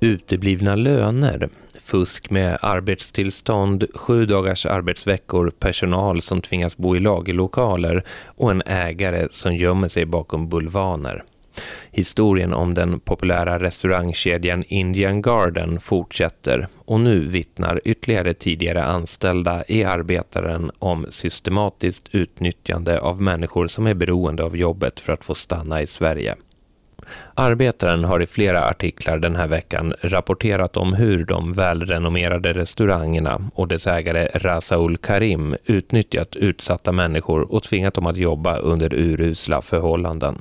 Uteblivna löner, fusk med arbetstillstånd, sju dagars arbetsveckor, personal som tvingas bo i lagerlokaler och en ägare som gömmer sig bakom bulvaner. Historien om den populära restaurangkedjan Indian Garden fortsätter och nu vittnar ytterligare tidigare anställda i arbetaren om systematiskt utnyttjande av människor som är beroende av jobbet för att få stanna i Sverige. Arbetaren har i flera artiklar den här veckan rapporterat om hur de välrenommerade restaurangerna och dess ägare Rasaul Karim utnyttjat utsatta människor och tvingat dem att jobba under urusla förhållanden.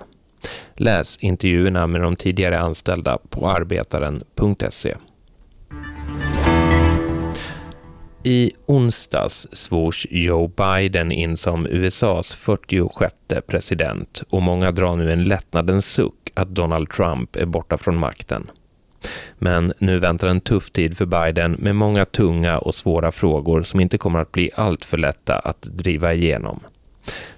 Läs intervjuerna med de tidigare anställda på arbetaren.se. I onsdags svors Joe Biden in som USAs 46 president och många drar nu en lättnadens suck att Donald Trump är borta från makten. Men nu väntar en tuff tid för Biden med många tunga och svåra frågor som inte kommer att bli alltför lätta att driva igenom.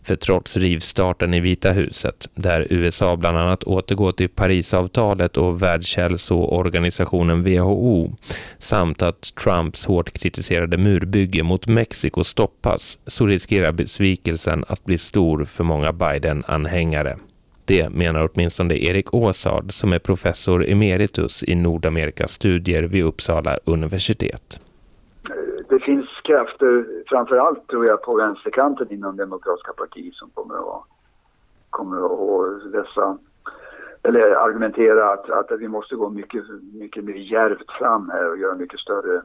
För trots rivstarten i Vita huset, där USA bland annat återgår till Parisavtalet och Världshälsoorganisationen WHO, samt att Trumps hårt kritiserade murbygge mot Mexiko stoppas, så riskerar besvikelsen att bli stor för många Biden-anhängare. Det menar åtminstone Erik Åsard som är professor emeritus i Nordamerikas vid Uppsala universitet krafter, framförallt tror jag på vänsterkanten inom Demokratiska partiet som kommer att, kommer att dessa, eller argumentera att, att vi måste gå mycket, mycket mer djärvt fram här och göra mycket större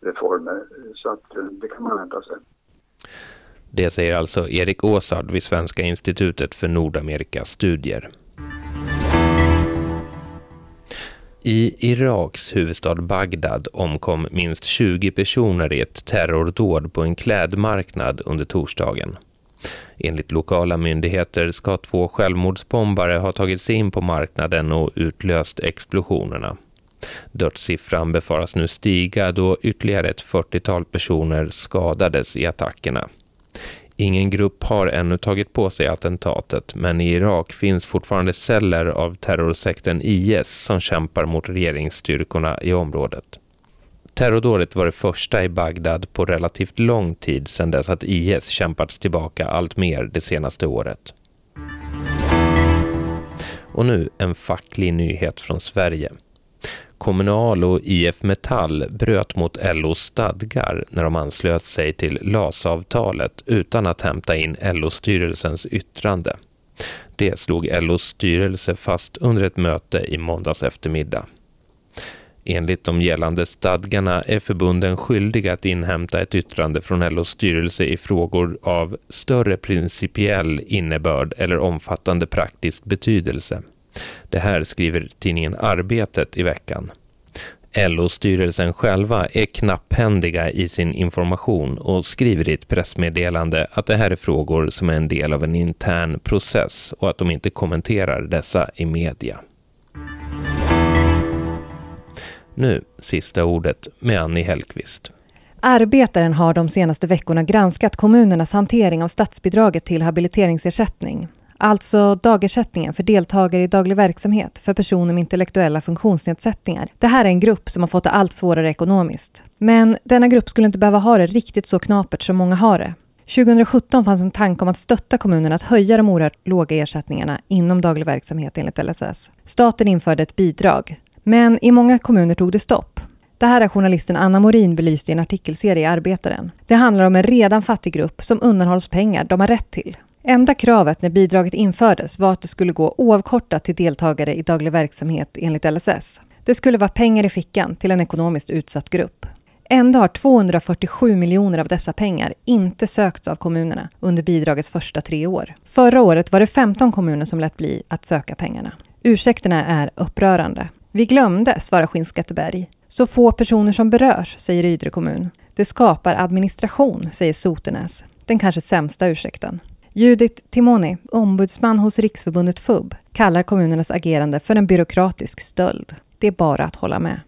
reformer. Så att eh, det kan man vänta sig. Det säger alltså Erik Åsard vid Svenska institutet för Nordamerikas studier. I Iraks huvudstad Bagdad omkom minst 20 personer i ett terrordåd på en klädmarknad under torsdagen. Enligt lokala myndigheter ska två självmordsbombare ha tagit sig in på marknaden och utlöst explosionerna. Dödssiffran befaras nu stiga då ytterligare ett 40-tal personer skadades i attackerna. Ingen grupp har ännu tagit på sig attentatet men i Irak finns fortfarande celler av terrorsekten IS som kämpar mot regeringsstyrkorna i området. Terrordådet var det första i Bagdad på relativt lång tid sedan dess att IS kämpats tillbaka allt mer det senaste året. Och nu en facklig nyhet från Sverige. Kommunal och IF Metall bröt mot LOs stadgar när de anslöt sig till LAS-avtalet utan att hämta in LO-styrelsens yttrande. Det slog LOs styrelse fast under ett möte i måndags eftermiddag. Enligt de gällande stadgarna är förbunden skyldiga att inhämta ett yttrande från LOs styrelse i frågor av större principiell innebörd eller omfattande praktisk betydelse. Det här skriver tidningen Arbetet i veckan. LO-styrelsen själva är knapphändiga i sin information och skriver i ett pressmeddelande att det här är frågor som är en del av en intern process och att de inte kommenterar dessa i media. Nu sista ordet med Annie Hellqvist. Arbetaren har de senaste veckorna granskat kommunernas hantering av statsbidraget till habiliteringsersättning alltså dagersättningen för deltagare i daglig verksamhet för personer med intellektuella funktionsnedsättningar. Det här är en grupp som har fått det allt svårare ekonomiskt. Men denna grupp skulle inte behöva ha det riktigt så knapert som många har det. 2017 fanns en tanke om att stötta kommunerna att höja de oerhört låga ersättningarna inom daglig verksamhet enligt LSS. Staten införde ett bidrag, men i många kommuner tog det stopp. Det här har journalisten Anna Morin belyst i en artikelserie i Arbetaren. Det handlar om en redan fattig grupp som undanhålls pengar de har rätt till. Enda kravet när bidraget infördes var att det skulle gå oavkortat till deltagare i daglig verksamhet enligt LSS. Det skulle vara pengar i fickan till en ekonomiskt utsatt grupp. Ändå har 247 miljoner av dessa pengar inte sökts av kommunerna under bidragets första tre år. Förra året var det 15 kommuner som lät bli att söka pengarna. Ursäkterna är upprörande. Vi glömde, svarar Skinnskatteberg. Så få personer som berörs, säger Ydre kommun. Det skapar administration, säger Sotenäs. Den kanske sämsta ursäkten. Judith Timoni, ombudsman hos Riksförbundet FUB, kallar kommunernas agerande för en byråkratisk stöld. Det är bara att hålla med.